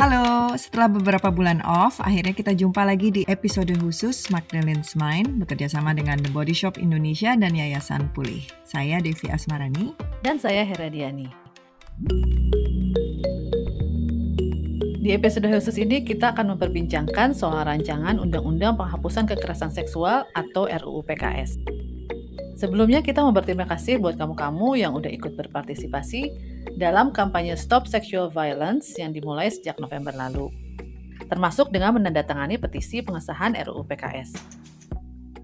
Halo, setelah beberapa bulan off, akhirnya kita jumpa lagi di episode khusus Magdalene's Mind bekerja sama dengan The Body Shop Indonesia dan Yayasan Pulih. Saya Devi Asmarani. Dan saya Heradiani. Di episode khusus ini kita akan memperbincangkan soal rancangan Undang-Undang Penghapusan Kekerasan Seksual atau RUU PKS. Sebelumnya kita mau berterima kasih buat kamu-kamu yang udah ikut berpartisipasi dalam kampanye Stop Sexual Violence yang dimulai sejak November lalu. Termasuk dengan menandatangani petisi pengesahan RUU PKS.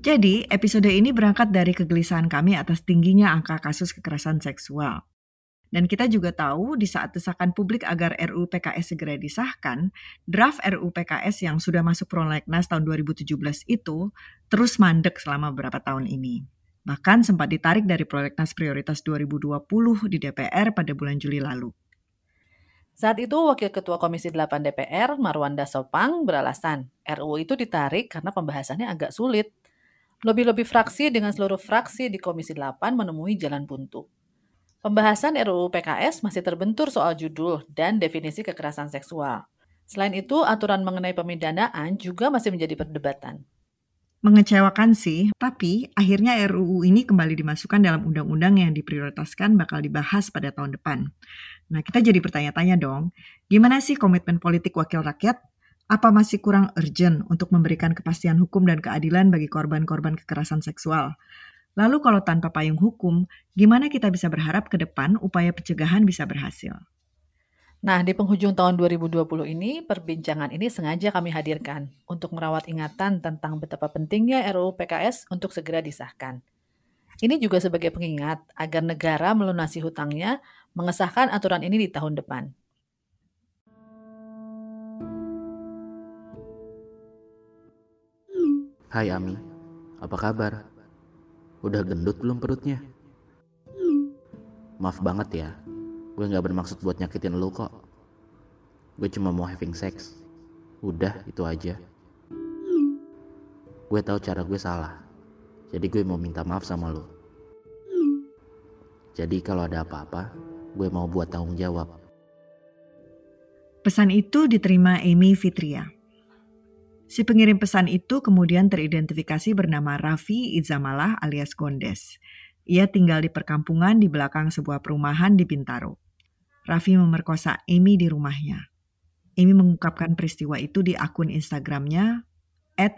Jadi, episode ini berangkat dari kegelisahan kami atas tingginya angka kasus kekerasan seksual. Dan kita juga tahu di saat desakan publik agar RUU PKS segera disahkan, draft RUU PKS yang sudah masuk prolegnas tahun 2017 itu terus mandek selama beberapa tahun ini. Bahkan sempat ditarik dari prolegnas prioritas 2020 di DPR pada bulan Juli lalu. Saat itu Wakil Ketua Komisi 8 DPR, Marwanda Sopang, beralasan RUU itu ditarik karena pembahasannya agak sulit. Lebih-lebih fraksi dengan seluruh fraksi di Komisi 8 menemui jalan buntu. Pembahasan RUU PKS masih terbentur soal judul dan definisi kekerasan seksual. Selain itu, aturan mengenai pemidanaan juga masih menjadi perdebatan. Mengecewakan sih, tapi akhirnya RUU ini kembali dimasukkan dalam undang-undang yang diprioritaskan bakal dibahas pada tahun depan. Nah, kita jadi bertanya-tanya dong, gimana sih komitmen politik wakil rakyat? Apa masih kurang urgent untuk memberikan kepastian hukum dan keadilan bagi korban-korban kekerasan seksual? Lalu kalau tanpa payung hukum, gimana kita bisa berharap ke depan upaya pencegahan bisa berhasil? Nah, di penghujung tahun 2020 ini, perbincangan ini sengaja kami hadirkan untuk merawat ingatan tentang betapa pentingnya RUU PKS untuk segera disahkan. Ini juga sebagai pengingat agar negara melunasi hutangnya mengesahkan aturan ini di tahun depan. Hai Ami, apa kabar? Udah gendut belum perutnya? Maaf banget ya, Gue gak bermaksud buat nyakitin lo kok. Gue cuma mau having sex. Udah, itu aja. Gue tahu cara gue salah. Jadi gue mau minta maaf sama lo. Jadi kalau ada apa-apa, gue mau buat tanggung jawab. Pesan itu diterima Amy Fitria. Si pengirim pesan itu kemudian teridentifikasi bernama Raffi Izamalah alias Gondes. Ia tinggal di perkampungan di belakang sebuah perumahan di Bintaro. Raffi memerkosa Amy di rumahnya. Amy mengungkapkan peristiwa itu di akun Instagramnya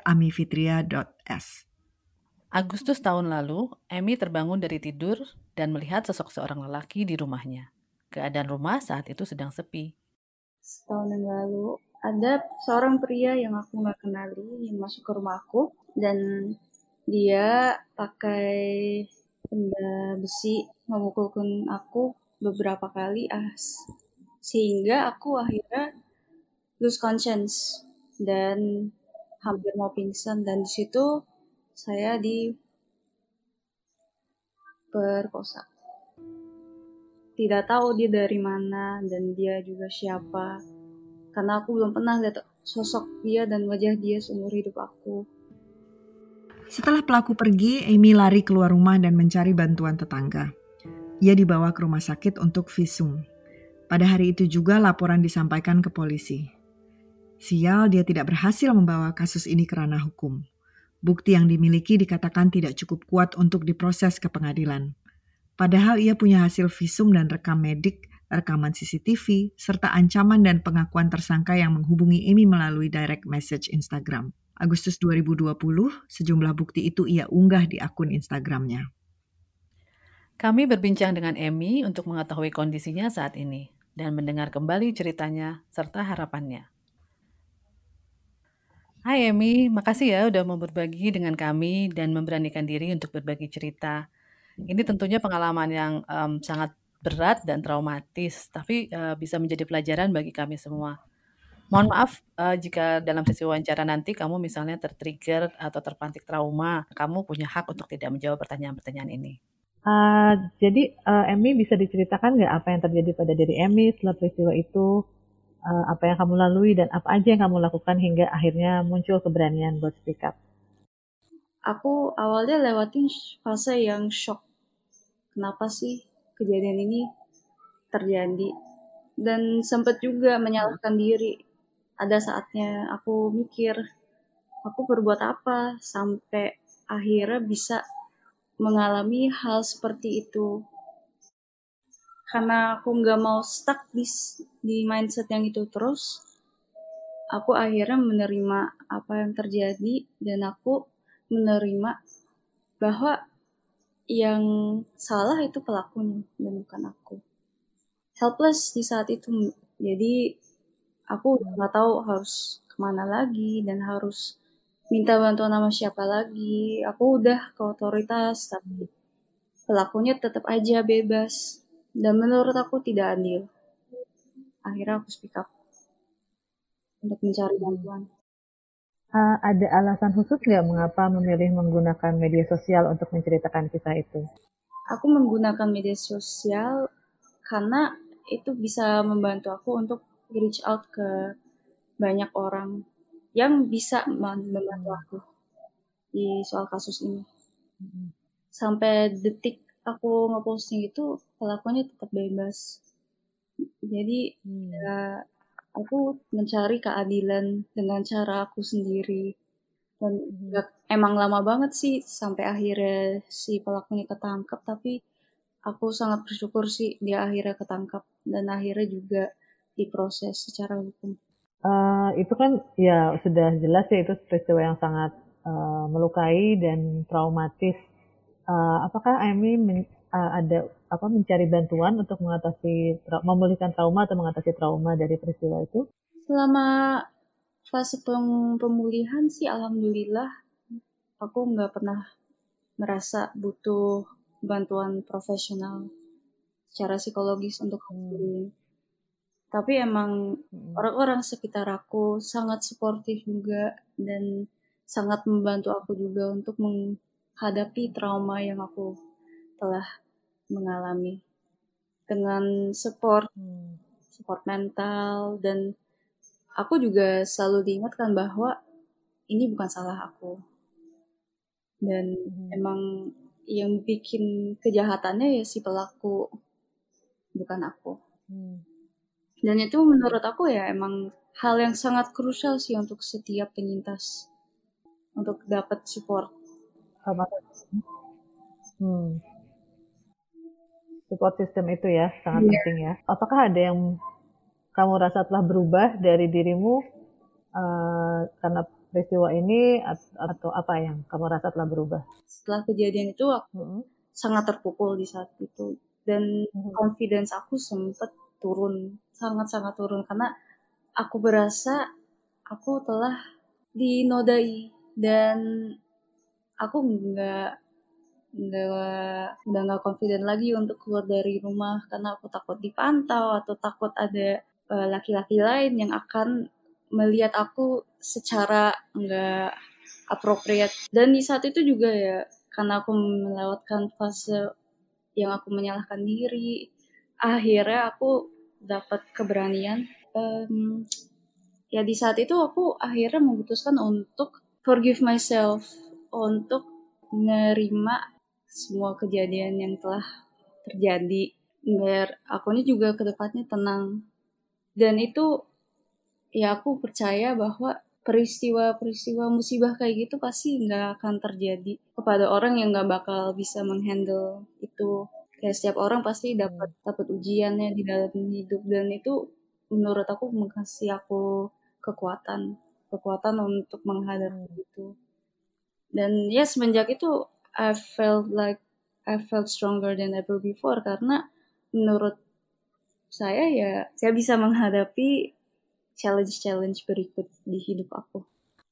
@amifitria.s. Agustus tahun lalu, Amy terbangun dari tidur dan melihat sosok seorang lelaki di rumahnya. Keadaan rumah saat itu sedang sepi. Setahun yang lalu, ada seorang pria yang aku nggak kenali yang masuk ke rumahku dan dia pakai benda besi memukulkan aku beberapa kali ah sehingga aku akhirnya lose conscience dan hampir mau pingsan. Dan di situ saya di perkosa. Tidak tahu dia dari mana dan dia juga siapa. Karena aku belum pernah lihat sosok dia dan wajah dia seumur hidup aku. Setelah pelaku pergi, Amy lari keluar rumah dan mencari bantuan tetangga. Ia dibawa ke rumah sakit untuk visum. Pada hari itu juga laporan disampaikan ke polisi. Sial, dia tidak berhasil membawa kasus ini ke ranah hukum. Bukti yang dimiliki dikatakan tidak cukup kuat untuk diproses ke pengadilan. Padahal ia punya hasil visum dan rekam medik, rekaman CCTV, serta ancaman dan pengakuan tersangka yang menghubungi Amy melalui direct message Instagram. Agustus 2020, sejumlah bukti itu ia unggah di akun Instagramnya. Kami berbincang dengan Emmy untuk mengetahui kondisinya saat ini dan mendengar kembali ceritanya serta harapannya. Hai Emmy, makasih ya udah mau berbagi dengan kami dan memberanikan diri untuk berbagi cerita. Ini tentunya pengalaman yang um, sangat berat dan traumatis, tapi uh, bisa menjadi pelajaran bagi kami semua. Mohon maaf uh, jika dalam sesi wawancara nanti kamu misalnya tertrigger atau terpantik trauma, kamu punya hak untuk tidak menjawab pertanyaan-pertanyaan ini. Uh, jadi uh, Emmy bisa diceritakan nggak apa yang terjadi pada diri Emmy setelah peristiwa itu, uh, apa yang kamu lalui dan apa aja yang kamu lakukan hingga akhirnya muncul keberanian buat speak up? Aku awalnya lewatin fase yang shock. Kenapa sih kejadian ini terjadi? Dan sempat juga menyalahkan diri. ada saatnya aku mikir aku berbuat apa sampai akhirnya bisa mengalami hal seperti itu. Karena aku nggak mau stuck di di mindset yang itu terus aku akhirnya menerima apa yang terjadi dan aku menerima bahwa yang salah itu pelakunya dan bukan aku. Helpless di saat itu jadi aku nggak tahu harus ke mana lagi dan harus minta bantuan sama siapa lagi. Aku udah ke otoritas, tapi pelakunya tetap aja bebas. Dan menurut aku tidak adil. Akhirnya aku speak up untuk mencari bantuan. Uh, ada alasan khusus nggak mengapa memilih menggunakan media sosial untuk menceritakan kisah itu? Aku menggunakan media sosial karena itu bisa membantu aku untuk reach out ke banyak orang yang bisa membantu aku di soal kasus ini. Sampai detik aku ngeposting itu pelakunya tetap bebas. Jadi hmm. ya aku mencari keadilan dengan cara aku sendiri. Dan hmm. ya, emang lama banget sih sampai akhirnya si pelakunya ketangkep tapi aku sangat bersyukur sih dia akhirnya ketangkap dan akhirnya juga diproses secara hukum? Uh, itu kan ya sudah jelas ya itu peristiwa yang sangat uh, melukai dan traumatis. Uh, apakah Amy men, uh, ada apa mencari bantuan untuk mengatasi memulihkan trauma atau mengatasi trauma dari peristiwa itu? Selama fase pemulihan sih alhamdulillah aku nggak pernah merasa butuh bantuan profesional secara psikologis untuk hmm tapi emang orang-orang sekitar aku sangat suportif juga dan sangat membantu aku juga untuk menghadapi trauma yang aku telah mengalami. Dengan support hmm. support mental dan aku juga selalu diingatkan bahwa ini bukan salah aku. Dan hmm. emang yang bikin kejahatannya ya si pelaku bukan aku. Hmm dan itu menurut aku ya emang hal yang sangat krusial sih untuk setiap penyintas untuk dapat support. Hmm. Support system itu ya sangat yeah. penting ya. Apakah ada yang kamu rasa telah berubah dari dirimu uh, karena peristiwa ini atau apa yang kamu rasa telah berubah? Setelah kejadian itu aku hmm. sangat terpukul di saat itu dan hmm. confidence aku sempat turun sangat-sangat turun. Karena aku berasa aku telah dinodai dan aku nggak nggak udah nggak confident lagi untuk keluar dari rumah karena aku takut dipantau atau takut ada eh, laki-laki uh, lain yang akan melihat aku secara nggak appropriate. Dan di saat itu juga ya karena aku melewatkan fase yang aku menyalahkan diri akhirnya aku dapat keberanian um, ya di saat itu aku akhirnya memutuskan untuk forgive myself untuk menerima semua kejadian yang telah terjadi. Biar aku ini juga ke depannya tenang. Dan itu ya aku percaya bahwa peristiwa-peristiwa musibah kayak gitu pasti nggak akan terjadi kepada orang yang nggak bakal bisa menghandle itu kayak setiap orang pasti dapat hmm. dapat ujiannya di dalam hidup dan itu menurut aku mengasih aku kekuatan kekuatan untuk menghadapi hmm. itu dan ya semenjak itu I felt like I felt stronger than ever before karena menurut saya ya saya bisa menghadapi challenge-challenge berikut di hidup aku.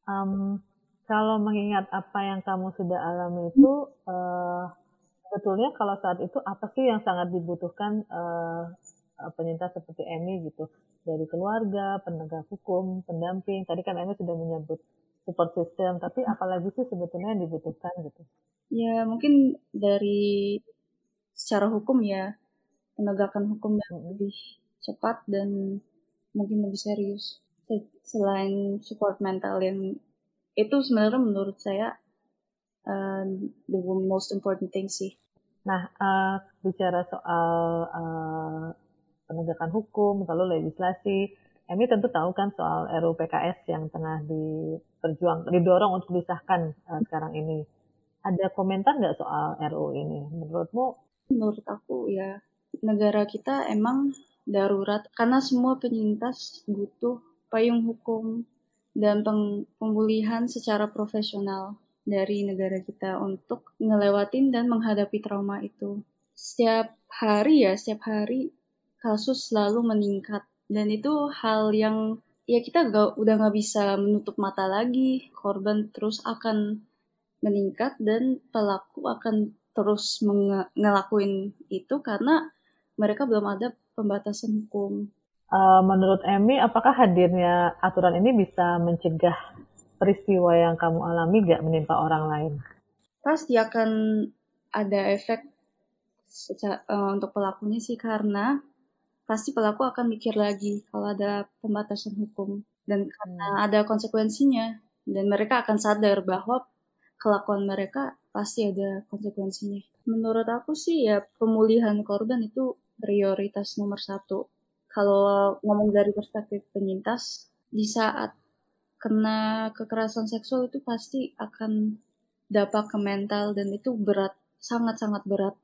Um, kalau mengingat apa yang kamu sudah alami itu, uh, sebetulnya kalau saat itu apa sih yang sangat dibutuhkan uh, penyintas seperti Emi gitu dari keluarga, penegak hukum, pendamping. Tadi kan Emi sudah menyebut support system, tapi apalagi sih sebetulnya yang dibutuhkan gitu? Ya mungkin dari secara hukum ya penegakan hukum yang lebih cepat dan mungkin lebih serius. Selain support mental yang itu sebenarnya menurut saya uh, the most important thing sih. Nah, uh, bicara soal uh, penegakan hukum, lalu legislasi, Emi tentu tahu kan soal RUU PKS yang tengah diperjuang, didorong untuk disahkan uh, sekarang ini. Ada komentar nggak soal RUU ini? Menurutmu? Menurut aku ya, negara kita emang darurat karena semua penyintas butuh payung hukum dan pemulihan secara profesional dari negara kita untuk ngelewatin dan menghadapi trauma itu. Setiap hari ya, setiap hari kasus selalu meningkat dan itu hal yang ya kita gak, udah nggak bisa menutup mata lagi korban terus akan meningkat dan pelaku akan terus ngelakuin itu karena mereka belum ada pembatasan hukum. Uh, menurut Emi, apakah hadirnya aturan ini bisa mencegah peristiwa yang kamu alami gak menimpa orang lain? Pasti akan ada efek secara, uh, untuk pelakunya sih karena pasti pelaku akan mikir lagi kalau ada pembatasan hukum dan karena hmm. ada konsekuensinya dan mereka akan sadar bahwa kelakuan mereka pasti ada konsekuensinya. Menurut aku sih ya pemulihan korban itu prioritas nomor satu. Kalau ngomong dari perspektif penyintas, di saat kena kekerasan seksual itu pasti akan dapat ke mental dan itu berat, sangat-sangat berat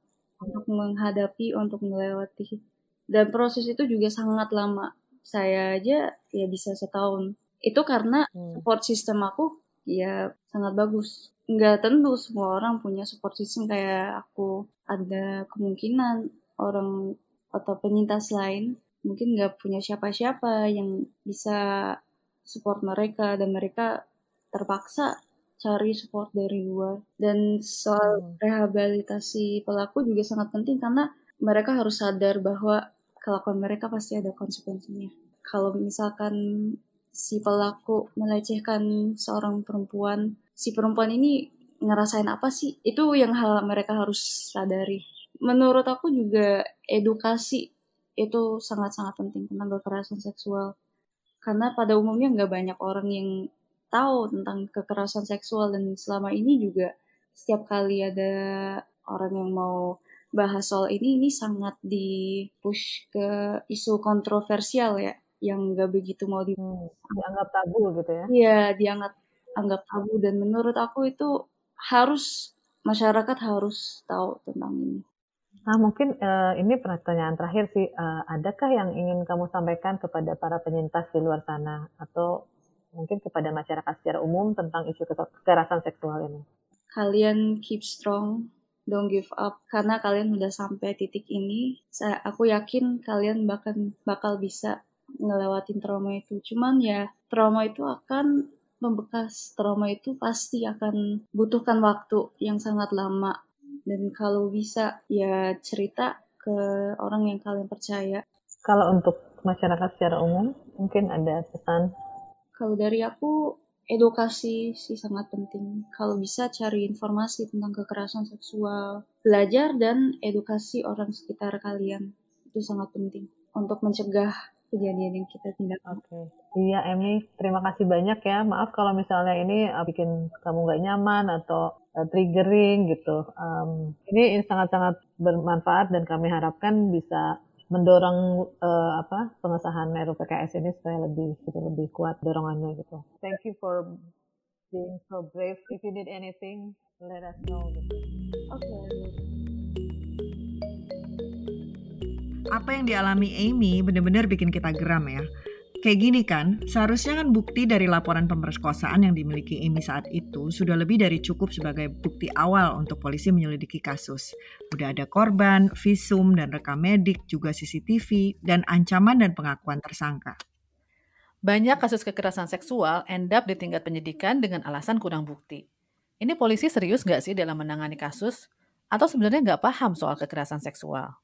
untuk menghadapi, untuk melewati. Dan proses itu juga sangat lama. Saya aja ya bisa setahun. Itu karena hmm. support system aku ya sangat bagus. Nggak tentu semua orang punya support system kayak aku. Ada kemungkinan orang atau penyintas lain mungkin nggak punya siapa-siapa yang bisa support mereka dan mereka terpaksa cari support dari luar dan soal hmm. rehabilitasi pelaku juga sangat penting karena mereka harus sadar bahwa kelakuan mereka pasti ada konsekuensinya. Kalau misalkan si pelaku melecehkan seorang perempuan, si perempuan ini ngerasain apa sih? Itu yang hal mereka harus sadari. Menurut aku juga edukasi itu sangat-sangat penting tentang kekerasan seksual. Karena pada umumnya nggak banyak orang yang tahu tentang kekerasan seksual dan selama ini juga setiap kali ada orang yang mau bahas soal ini ini sangat di push ke isu kontroversial ya yang nggak begitu mau di hmm, dianggap tabu gitu ya? Iya dianggap anggap tabu. Dan menurut aku itu harus masyarakat harus tahu tentang ini Nah, mungkin uh, ini pertanyaan terakhir sih. Uh, adakah yang ingin kamu sampaikan kepada para penyintas di luar sana atau mungkin kepada masyarakat secara umum tentang isu kekerasan seksual ini? Kalian keep strong, don't give up karena kalian udah sampai titik ini saya aku yakin kalian bahkan bakal bisa ngelewatin trauma itu cuman ya trauma itu akan membekas trauma itu pasti akan butuhkan waktu yang sangat lama dan kalau bisa ya cerita ke orang yang kalian percaya kalau untuk masyarakat secara umum mungkin ada pesan kalau dari aku edukasi sih sangat penting. Kalau bisa cari informasi tentang kekerasan seksual, belajar dan edukasi orang sekitar kalian itu sangat penting untuk mencegah kejadian yang kita tidak Oke, okay. iya Emi, terima kasih banyak ya. Maaf kalau misalnya ini uh, bikin kamu nggak nyaman atau uh, triggering gitu. Um, ini sangat-sangat bermanfaat dan kami harapkan bisa mendorong uh, apa pengesahan RUU PKS ini supaya lebih gitu, lebih kuat dorongannya gitu. Thank you for being so brave. If you need anything, let us know. Gitu. Oke. Okay. Apa yang dialami Amy benar-benar bikin kita geram ya. Kayak gini kan, seharusnya kan bukti dari laporan pemerkosaan yang dimiliki Amy saat itu sudah lebih dari cukup sebagai bukti awal untuk polisi menyelidiki kasus. Udah ada korban, visum, dan rekam medik, juga CCTV, dan ancaman dan pengakuan tersangka. Banyak kasus kekerasan seksual end up di tingkat penyidikan dengan alasan kurang bukti. Ini polisi serius nggak sih dalam menangani kasus? Atau sebenarnya nggak paham soal kekerasan seksual?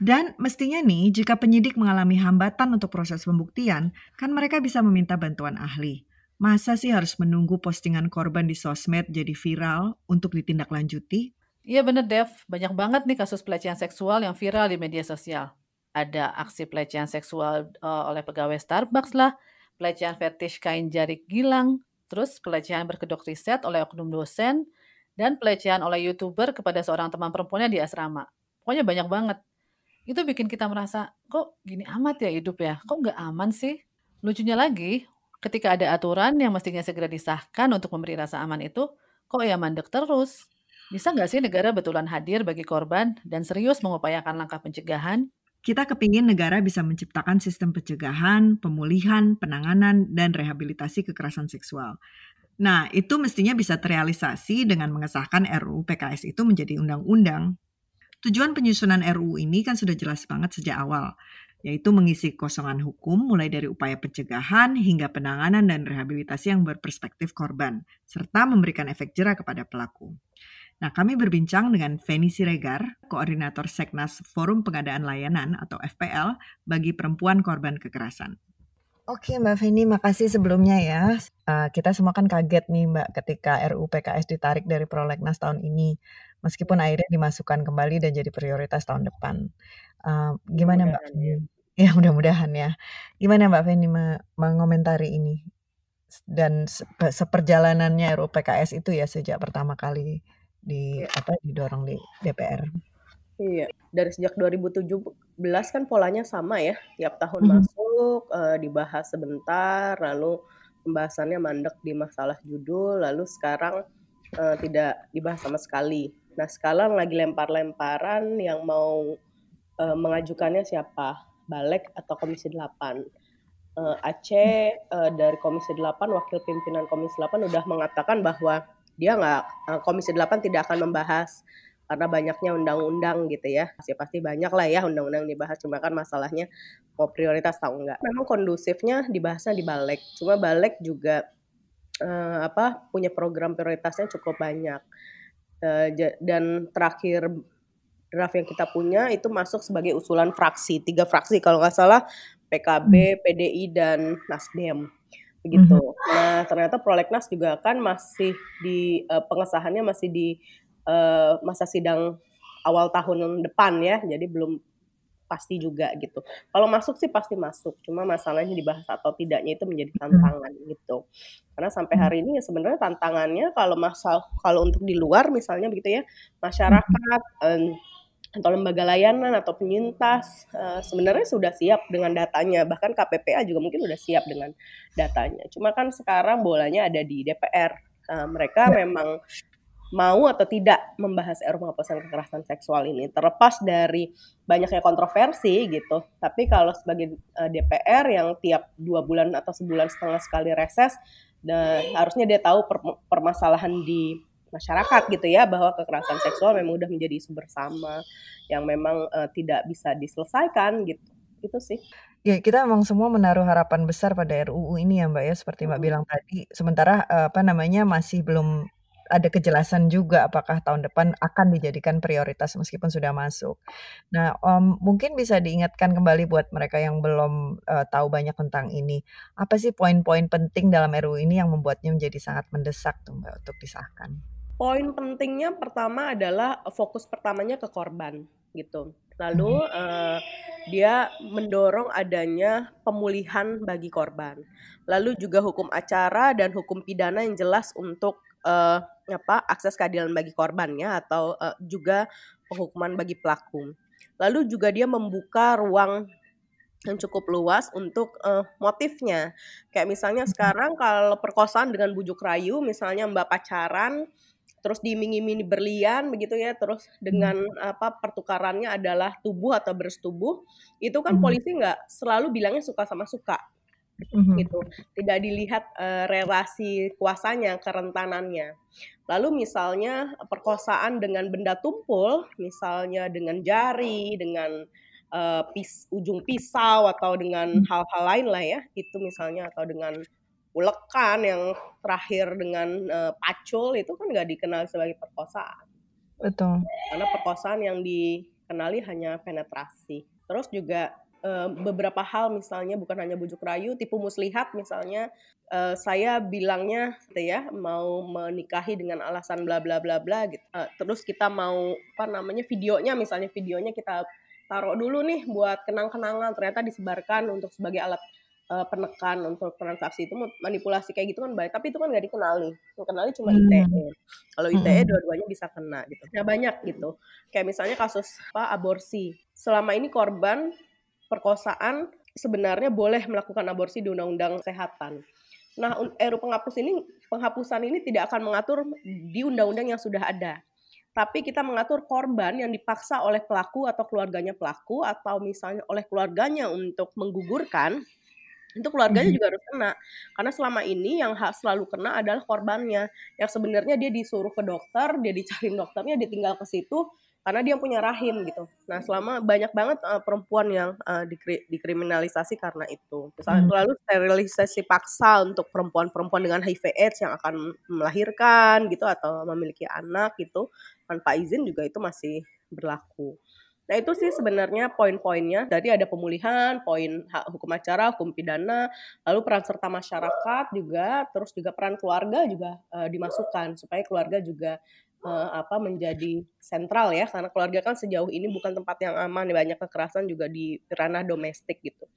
Dan mestinya nih, jika penyidik mengalami hambatan untuk proses pembuktian, kan mereka bisa meminta bantuan ahli. Masa sih harus menunggu postingan korban di sosmed jadi viral untuk ditindaklanjuti? Iya bener Dev, banyak banget nih kasus pelecehan seksual yang viral di media sosial. Ada aksi pelecehan seksual uh, oleh pegawai Starbucks lah, pelecehan fetish kain jari gilang, terus pelecehan berkedok riset oleh oknum dosen, dan pelecehan oleh youtuber kepada seorang teman perempuannya di asrama. Pokoknya banyak banget itu bikin kita merasa kok gini amat ya hidup ya kok nggak aman sih Lucunya lagi, ketika ada aturan yang mestinya segera disahkan untuk memberi rasa aman itu, kok ya mandek terus? Bisa nggak sih negara betulan hadir bagi korban dan serius mengupayakan langkah pencegahan? Kita kepingin negara bisa menciptakan sistem pencegahan, pemulihan, penanganan, dan rehabilitasi kekerasan seksual. Nah, itu mestinya bisa terrealisasi dengan mengesahkan RUU PKS itu menjadi undang-undang. Tujuan penyusunan RUU ini kan sudah jelas banget sejak awal, yaitu mengisi kosongan hukum mulai dari upaya pencegahan hingga penanganan dan rehabilitasi yang berperspektif korban, serta memberikan efek jerah kepada pelaku. Nah, kami berbincang dengan Feni Siregar, Koordinator Seknas Forum Pengadaan Layanan atau FPL bagi perempuan korban kekerasan. Oke Mbak Feni, makasih sebelumnya ya. Uh, kita semua kan kaget nih Mbak ketika RUU PKS ditarik dari prolegnas tahun ini. Meskipun akhirnya dimasukkan kembali dan jadi prioritas tahun depan. Uh, gimana Mbak Feni? Ya. ya mudah-mudahan ya. Gimana Mbak Feni mengomentari ini? Dan seperjalanannya RUU PKS itu ya sejak pertama kali di iya. apa didorong di DPR. Iya, dari sejak 2017 kan polanya sama ya, tiap tahun hmm. masuk uh, dibahas sebentar, lalu pembahasannya mandek di masalah judul, lalu sekarang uh, tidak dibahas sama sekali. Nah sekarang lagi lempar-lemparan yang mau uh, mengajukannya siapa, Balek atau Komisi 8. Uh, Aceh uh, dari Komisi 8, wakil pimpinan Komisi 8 udah mengatakan bahwa dia nggak eh, Komisi 8 tidak akan membahas karena banyaknya undang-undang gitu ya. Pasti pasti banyak lah ya undang-undang dibahas cuma kan masalahnya mau prioritas atau enggak. Memang kondusifnya dibahasnya di balik. Cuma balik juga uh, apa punya program prioritasnya cukup banyak. Uh, dan terakhir draft yang kita punya itu masuk sebagai usulan fraksi, tiga fraksi kalau nggak salah PKB, PDI dan Nasdem begitu. Mm -hmm. Nah, ternyata prolegnas juga kan masih di uh, pengesahannya masih di uh, masa sidang awal tahun depan ya. Jadi belum pasti juga gitu. Kalau masuk sih pasti masuk, cuma masalahnya dibahas atau tidaknya itu menjadi tantangan gitu. Karena sampai hari ini ya sebenarnya tantangannya kalau masal kalau untuk di luar misalnya begitu ya, masyarakat um, atau lembaga layanan atau penyintas uh, sebenarnya sudah siap dengan datanya bahkan KPPA juga mungkin sudah siap dengan datanya cuma kan sekarang bolanya ada di DPR uh, eh, mereka ya. memang mau atau tidak membahas RUU penghapusan kekerasan seksual ini terlepas dari banyaknya kontroversi gitu tapi kalau sebagai uh, eh, DPR yang tiap dua bulan atau sebulan setengah sekali reses dan harusnya dia tahu per permasalahan di masyarakat gitu ya bahwa kekerasan seksual memang udah menjadi isu bersama yang memang uh, tidak bisa diselesaikan gitu itu sih Ya, kita memang semua menaruh harapan besar pada RUU ini ya, Mbak ya, seperti Mbak hmm. bilang tadi. Sementara uh, apa namanya masih belum ada kejelasan juga apakah tahun depan akan dijadikan prioritas meskipun sudah masuk. Nah, um, mungkin bisa diingatkan kembali buat mereka yang belum uh, tahu banyak tentang ini. Apa sih poin-poin penting dalam RUU ini yang membuatnya menjadi sangat mendesak tuh Mbak untuk disahkan? Poin pentingnya pertama adalah fokus pertamanya ke korban gitu. Lalu uh, dia mendorong adanya pemulihan bagi korban. Lalu juga hukum acara dan hukum pidana yang jelas untuk uh, apa akses keadilan bagi korbannya atau uh, juga penghukuman bagi pelaku. Lalu juga dia membuka ruang yang cukup luas untuk uh, motifnya. Kayak misalnya sekarang kalau perkosaan dengan bujuk rayu, misalnya mbak pacaran, terus diiming-imingi berlian begitu ya, terus dengan hmm. apa pertukarannya adalah tubuh atau bersetubuh, itu kan polisi nggak selalu bilangnya suka sama suka mm-hmm. gitu. Tidak dilihat uh, relasi kuasanya kerentanannya. Lalu misalnya perkosaan dengan benda tumpul misalnya dengan jari dengan uh, pis, ujung pisau atau dengan mm. hal-hal lain lah ya itu misalnya atau dengan ulekan yang terakhir dengan uh, pacul itu kan nggak dikenal sebagai perkosaan. Betul. Karena perkosaan yang dikenali hanya penetrasi. Terus juga beberapa hal misalnya bukan hanya bujuk rayu, tipu muslihat misalnya uh, saya bilangnya gitu ya mau menikahi dengan alasan bla bla bla bla gitu. Uh, terus kita mau apa namanya videonya misalnya videonya kita taruh dulu nih buat kenang-kenangan ternyata disebarkan untuk sebagai alat uh, penekan untuk transaksi itu manipulasi kayak gitu kan baik tapi itu kan nggak dikenali yang kenali cuma hmm. ITE kalau ITE hmm. dua-duanya bisa kena gitu nah banyak gitu kayak misalnya kasus apa aborsi selama ini korban perkosaan sebenarnya boleh melakukan aborsi di undang-undang kesehatan. Nah, RU penghapus ini penghapusan ini tidak akan mengatur di undang-undang yang sudah ada. Tapi kita mengatur korban yang dipaksa oleh pelaku atau keluarganya pelaku atau misalnya oleh keluarganya untuk menggugurkan itu keluarganya juga harus kena karena selama ini yang hak selalu kena adalah korbannya yang sebenarnya dia disuruh ke dokter dia dicariin dokternya dia tinggal ke situ karena dia punya rahim gitu. Nah, selama banyak banget uh, perempuan yang uh, dikri dikriminalisasi karena itu. Misalnya hmm. lalu sterilisasi paksa untuk perempuan-perempuan dengan HIV/AIDS yang akan melahirkan gitu atau memiliki anak gitu tanpa izin juga itu masih berlaku. Nah, itu sih sebenarnya poin-poinnya. Jadi ada pemulihan, poin hak hukum acara, hukum pidana, lalu peran serta masyarakat juga, terus juga peran keluarga juga uh, dimasukkan supaya keluarga juga uh, apa menjadi sentral ya karena keluarga kan sejauh ini bukan tempat yang aman banyak kekerasan juga di ranah domestik gitu.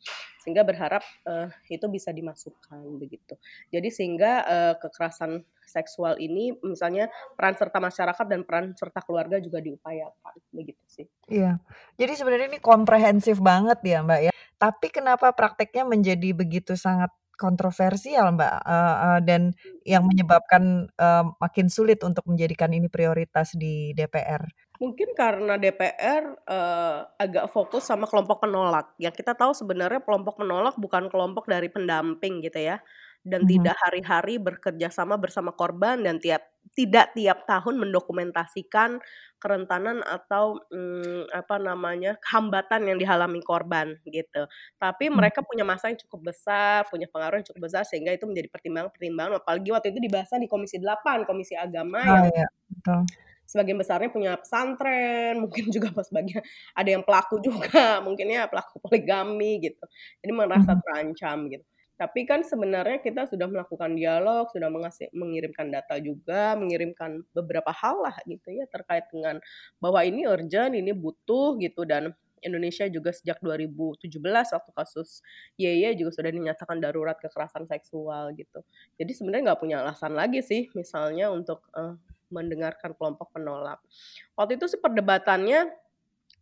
Sehingga berharap uh, itu bisa dimasukkan begitu. Jadi sehingga uh, kekerasan seksual ini misalnya peran serta masyarakat dan peran serta keluarga juga diupayakan begitu sih. Iya. Jadi sebenarnya ini komprehensif banget ya mbak ya. Tapi kenapa prakteknya menjadi begitu sangat kontroversial, Mbak, uh, uh, dan yang menyebabkan, uh, makin sulit untuk menjadikan ini prioritas di DPR? Mungkin karena DPR, uh, agak fokus sama kelompok penolak. Yang kita tahu sebenarnya kelompok penolak bukan kelompok dari pendamping gitu ya dan hmm. tidak hari-hari bekerja sama bersama korban dan tiap tidak tiap tahun mendokumentasikan kerentanan atau hmm, apa namanya hambatan yang dialami korban gitu. Tapi hmm. mereka punya masa yang cukup besar, punya pengaruh yang cukup besar sehingga itu menjadi pertimbangan-pertimbangan apalagi waktu itu dibahas di Komisi 8, Komisi Agama oh, yang iya, betul. sebagian besarnya punya pesantren, mungkin juga pas bagian ada yang pelaku juga, mungkin ya pelaku poligami gitu. Jadi merasa hmm. terancam gitu. Tapi kan sebenarnya kita sudah melakukan dialog, sudah mengasih, mengirimkan data juga, mengirimkan beberapa hal lah gitu ya terkait dengan bahwa ini urgent, ini butuh gitu dan Indonesia juga sejak 2017 waktu kasus YY juga sudah dinyatakan darurat kekerasan seksual gitu. Jadi sebenarnya nggak punya alasan lagi sih misalnya untuk uh, mendengarkan kelompok penolak. Waktu itu sih perdebatannya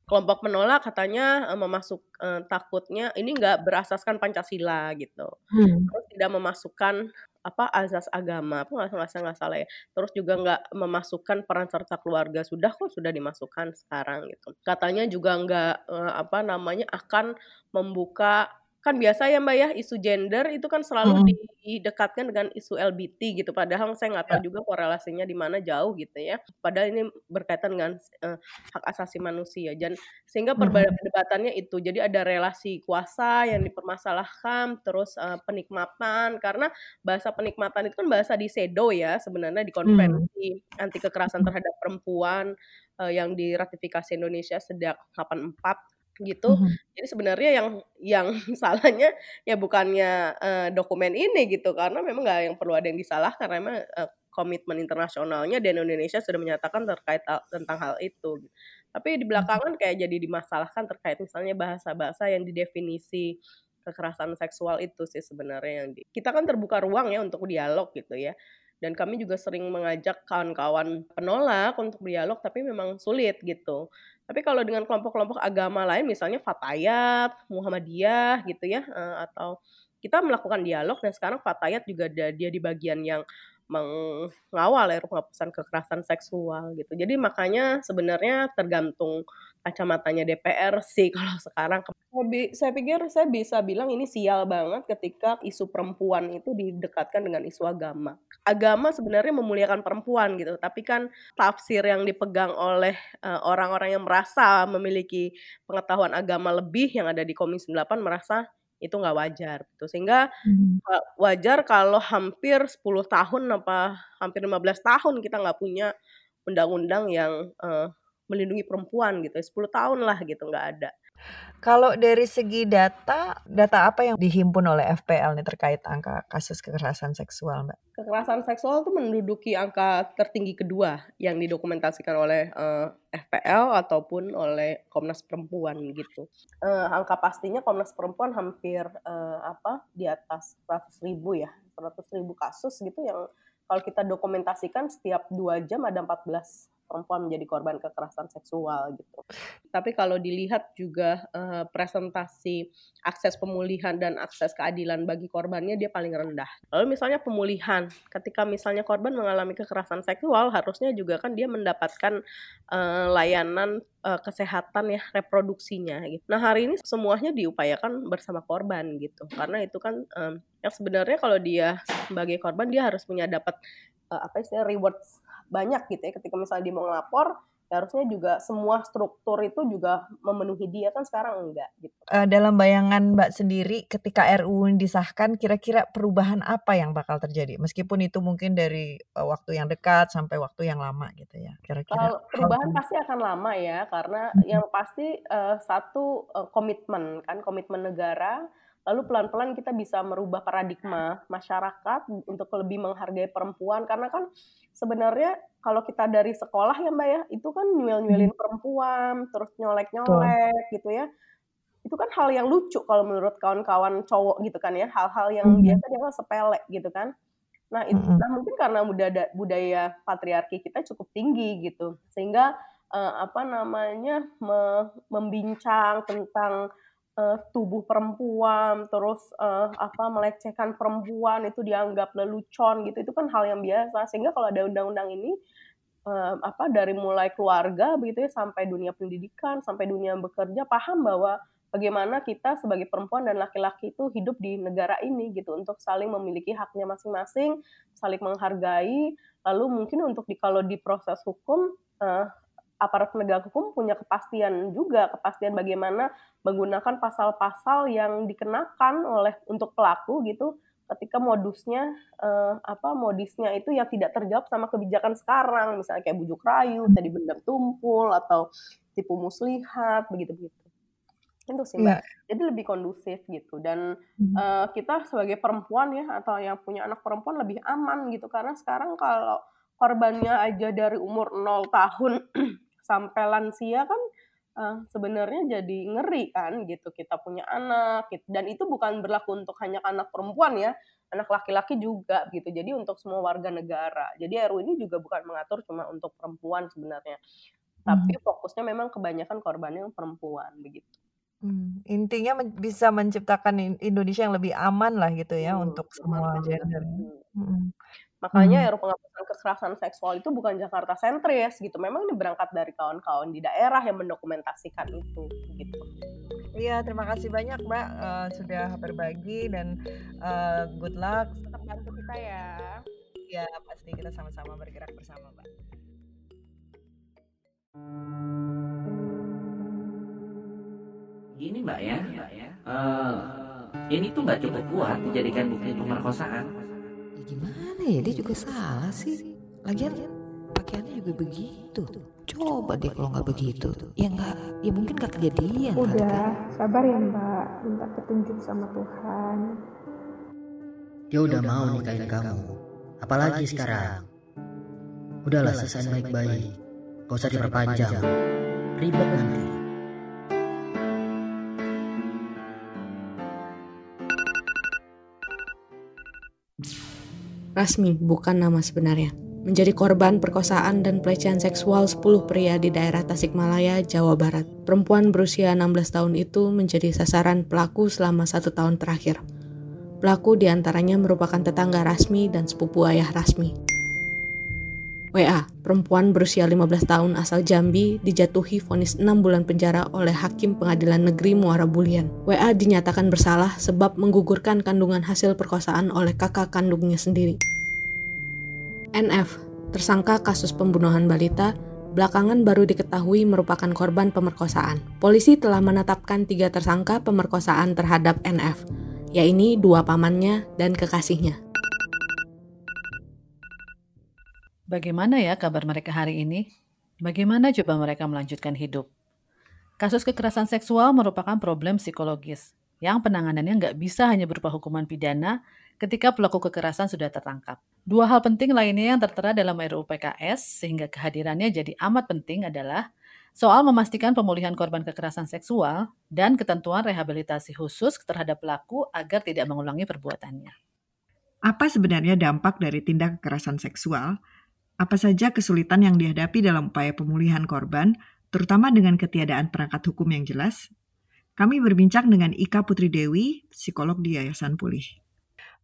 kelompok menolak katanya uh, memasuk uh, takutnya ini nggak berasaskan Pancasila gitu. Hmm. Terus tidak memasukkan apa azas agama apa nggak nggak nggak salah ya terus juga nggak memasukkan peran serta keluarga sudah kok sudah dimasukkan sekarang gitu katanya juga nggak uh, apa namanya akan membuka kan biasa ya Mbak ya isu gender itu kan selalu hmm. didekatkan dengan isu LBT gitu padahal saya nggak tahu ya. juga korelasinya di mana jauh gitu ya padahal ini berkaitan dengan uh, hak asasi manusia dan sehingga hmm. perdebatannya itu jadi ada relasi kuasa yang dipermasalahkan terus uh, penikmatan karena bahasa penikmatan itu kan bahasa di SEDO ya sebenarnya di konferensi hmm. anti kekerasan terhadap perempuan uh, yang diratifikasi Indonesia sejak 84 gitu. Mm-hmm. Jadi sebenarnya yang yang salahnya ya bukannya uh, dokumen ini gitu karena memang nggak yang perlu ada yang disalah karena memang uh, komitmen internasionalnya dan Indonesia sudah menyatakan terkait tentang hal itu. Tapi di belakangan kayak jadi dimasalahkan terkait misalnya bahasa-bahasa yang didefinisi kekerasan seksual itu sih sebenarnya yang di, kita kan terbuka ruang ya untuk dialog gitu ya dan kami juga sering mengajak kawan-kawan penolak untuk dialog tapi memang sulit gitu tapi kalau dengan kelompok-kelompok agama lain, misalnya Fatayat, Muhammadiyah gitu ya, uh, atau kita melakukan dialog dan sekarang Fatayat juga ada dia di bagian yang mengawal ya penghapusan kekerasan seksual gitu. Jadi makanya sebenarnya tergantung kacamatanya DPR sih kalau sekarang saya pikir saya bisa bilang ini sial banget ketika isu perempuan itu didekatkan dengan isu agama. Agama sebenarnya memuliakan perempuan gitu, tapi kan tafsir yang dipegang oleh uh, orang-orang yang merasa memiliki pengetahuan agama lebih yang ada di Komisi 8 merasa itu nggak wajar gitu. Sehingga hmm. wajar kalau hampir 10 tahun apa hampir 15 tahun kita nggak punya undang-undang yang uh, melindungi perempuan gitu. 10 tahun lah gitu nggak ada. Kalau dari segi data, data apa yang dihimpun oleh FPL nih terkait angka kasus kekerasan seksual, Mbak? Kekerasan seksual itu menduduki angka tertinggi kedua yang didokumentasikan oleh uh, eh, FPL ataupun oleh Komnas Perempuan gitu. Uh, angka pastinya Komnas Perempuan hampir uh, apa di atas 100 ribu ya, 100 ribu kasus gitu yang kalau kita dokumentasikan setiap dua jam ada 14 perempuan menjadi korban kekerasan seksual gitu. Tapi kalau dilihat juga uh, presentasi akses pemulihan dan akses keadilan bagi korbannya dia paling rendah. Lalu misalnya pemulihan, ketika misalnya korban mengalami kekerasan seksual harusnya juga kan dia mendapatkan uh, layanan uh, kesehatan ya reproduksinya gitu. Nah hari ini semuanya diupayakan bersama korban gitu karena itu kan um, yang sebenarnya kalau dia sebagai korban dia harus punya dapat apa istilah rewards banyak gitu ya ketika misalnya dia mau ngelapor ya harusnya juga semua struktur itu juga memenuhi dia kan sekarang enggak gitu. Uh, dalam bayangan Mbak sendiri ketika RUU disahkan kira-kira perubahan apa yang bakal terjadi meskipun itu mungkin dari uh, waktu yang dekat sampai waktu yang lama gitu ya kira-kira. Kalau perubahan pasti akan lama ya karena yang pasti uh, satu uh, komitmen kan komitmen negara lalu pelan-pelan kita bisa merubah paradigma masyarakat untuk lebih menghargai perempuan karena kan sebenarnya kalau kita dari sekolah ya mbak ya itu kan nyuel-nyuelin hmm. perempuan terus nyolek-nyolek gitu ya itu kan hal yang lucu kalau menurut kawan-kawan cowok gitu kan ya hal-hal yang hmm. biasa dia sepele gitu kan nah itu hmm. nah mungkin karena budaya budaya patriarki kita cukup tinggi gitu sehingga uh, apa namanya me, membincang tentang uh, tubuh perempuan, terus uh, apa melecehkan perempuan itu dianggap lelucon gitu. Itu kan hal yang biasa. Sehingga kalau ada undang-undang ini uh, apa dari mulai keluarga begitu ya sampai dunia pendidikan, sampai dunia bekerja paham bahwa bagaimana kita sebagai perempuan dan laki-laki itu hidup di negara ini gitu untuk saling memiliki haknya masing-masing, saling menghargai, lalu mungkin untuk di kalau di proses hukum uh, aparat penegak hukum punya kepastian juga kepastian bagaimana menggunakan pasal-pasal yang dikenakan oleh untuk pelaku gitu ketika modusnya uh, apa modisnya itu yang tidak terjawab sama kebijakan sekarang. Misalnya kayak bujuk rayu tadi benda tumpul atau tipu muslihat begitu begitu itu sih mbak. Yeah. jadi lebih kondusif gitu. Dan uh, kita sebagai perempuan ya atau yang punya anak perempuan lebih aman gitu. Karena sekarang kalau korbannya aja dari umur 0 tahun sampai lansia kan uh, sebenarnya jadi ngeri kan gitu kita punya anak gitu. dan itu bukan berlaku untuk hanya anak perempuan ya anak laki-laki juga gitu jadi untuk semua warga negara jadi RU ini juga bukan mengatur cuma untuk perempuan sebenarnya tapi hmm. fokusnya memang kebanyakan korbannya perempuan begitu Hmm, intinya men bisa menciptakan Indonesia yang lebih aman lah gitu ya hmm, untuk semua gender. Hmm. Makanya hmm. Penghapusan kekerasan seksual itu bukan Jakarta sentris gitu. Memang ini berangkat dari kawan-kawan di daerah yang mendokumentasikan itu gitu. Iya, terima kasih banyak Mbak uh, sudah berbagi dan uh, good luck. Tetap bantu kita ya. Iya, pasti kita sama-sama bergerak bersama, Mbak. Gini Mbak ya, uh, ini tuh nggak cukup kuat dijadikan bukti pemerkosaan gimana ya? Dia juga salah sih. Lagian pakaiannya juga begitu. Coba deh kalau nggak begitu. Ya nggak ya mungkin gak kejadian udah kan? sabar ya mbak. Minta petunjuk sama Tuhan. Dia udah mau nikahin kamu. apalagi sekarang. udahlah selesai baik-baik. gak usah diperpanjang. ribet nanti Rasmi bukan nama sebenarnya. Menjadi korban perkosaan dan pelecehan seksual 10 pria di daerah Tasikmalaya, Jawa Barat. Perempuan berusia 16 tahun itu menjadi sasaran pelaku selama satu tahun terakhir. Pelaku di antaranya merupakan tetangga Rasmi dan sepupu ayah Rasmi. WA, perempuan berusia 15 tahun asal Jambi, dijatuhi vonis 6 bulan penjara oleh Hakim Pengadilan Negeri Muara Bulian. WA dinyatakan bersalah sebab menggugurkan kandungan hasil perkosaan oleh kakak kandungnya sendiri. NF, tersangka kasus pembunuhan balita, belakangan baru diketahui merupakan korban pemerkosaan. Polisi telah menetapkan tiga tersangka pemerkosaan terhadap NF, yaitu dua pamannya dan kekasihnya. Bagaimana ya kabar mereka hari ini? Bagaimana coba mereka melanjutkan hidup? Kasus kekerasan seksual merupakan problem psikologis yang penanganannya nggak bisa hanya berupa hukuman pidana ketika pelaku kekerasan sudah tertangkap. Dua hal penting lainnya yang tertera dalam RUU PKS sehingga kehadirannya jadi amat penting adalah soal memastikan pemulihan korban kekerasan seksual dan ketentuan rehabilitasi khusus terhadap pelaku agar tidak mengulangi perbuatannya. Apa sebenarnya dampak dari tindak kekerasan seksual Apa saja kesulitan yang dihadapi dalam upaya pemulihan korban, terutama dengan ketiadaan perangkat hukum yang jelas? Kami berbincang dengan Ika Putri Dewi, psikolog di Yayasan Pulih.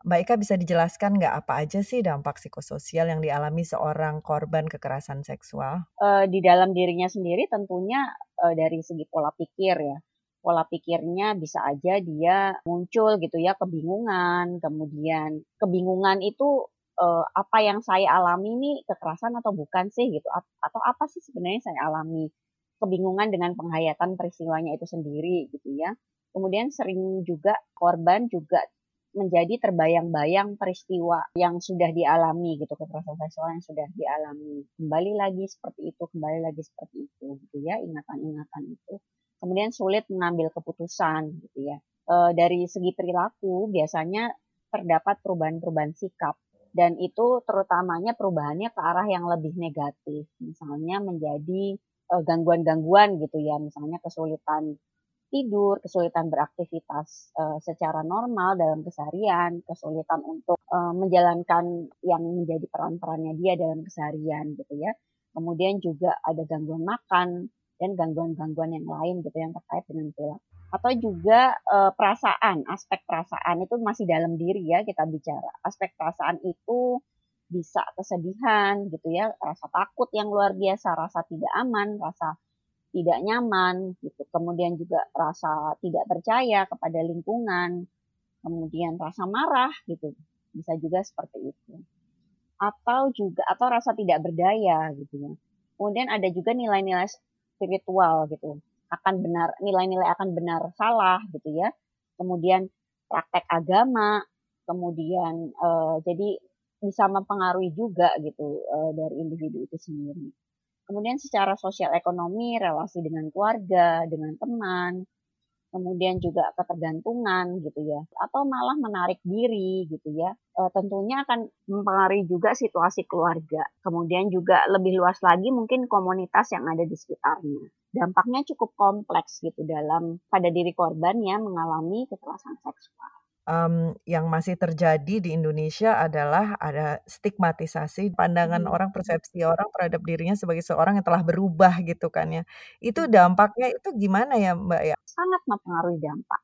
Mbak Ika bisa dijelaskan nggak apa aja sih dampak psikososial yang dialami seorang korban kekerasan seksual? Uh, di dalam dirinya sendiri tentunya uh, dari segi pola pikir ya. Pola pikirnya bisa aja dia muncul gitu ya kebingungan, kemudian kebingungan itu uh, apa yang saya alami ini kekerasan atau bukan sih gitu. Atau apa sih sebenarnya saya alami kebingungan dengan penghayatan peristiwanya itu sendiri gitu ya. Kemudian sering juga korban juga menjadi terbayang-bayang peristiwa yang sudah dialami gitu. Kekerasan seksual yang sudah dialami. Kembali lagi seperti itu kembali lagi seperti itu gitu ya ingatan-ingatan itu. Kemudian sulit mengambil keputusan gitu ya. E, dari segi perilaku biasanya terdapat perubahan-perubahan sikap dan itu terutamanya perubahannya ke arah yang lebih negatif misalnya menjadi eh, gangguan-gangguan gitu ya misalnya kesulitan tidur, kesulitan beraktivitas uh, secara normal dalam keseharian, kesulitan untuk uh, menjalankan yang menjadi peran-perannya dia dalam keseharian gitu ya. Kemudian juga ada gangguan makan dan gangguan-gangguan yang lain gitu yang terkait dengan perilaku. Atau juga uh, perasaan, aspek perasaan itu masih dalam diri ya kita bicara. Aspek perasaan itu bisa kesedihan gitu ya, rasa takut yang luar biasa, rasa tidak aman, rasa tidak nyaman gitu. Kemudian juga rasa tidak percaya kepada lingkungan, kemudian rasa marah gitu. Bisa juga seperti itu. Atau juga atau rasa tidak berdaya gitu ya. Kemudian ada juga nilai-nilai spiritual gitu. Akan benar nilai-nilai akan benar salah gitu ya. Kemudian praktek agama, kemudian uh, jadi bisa mempengaruhi juga gitu uh, dari individu itu sendiri. Kemudian secara sosial ekonomi, relasi dengan keluarga, dengan teman, kemudian juga ketergantungan gitu ya, atau malah menarik diri gitu ya, e, tentunya akan mempengaruhi juga situasi keluarga. Kemudian juga lebih luas lagi mungkin komunitas yang ada di sekitarnya. Dampaknya cukup kompleks gitu dalam pada diri korban yang mengalami kekerasan seksual um, yang masih terjadi di Indonesia adalah ada stigmatisasi pandangan hmm. orang, persepsi orang terhadap dirinya sebagai seorang yang telah berubah gitu kan ya. Itu dampaknya itu gimana ya Mbak ya? Sangat mempengaruhi dampak.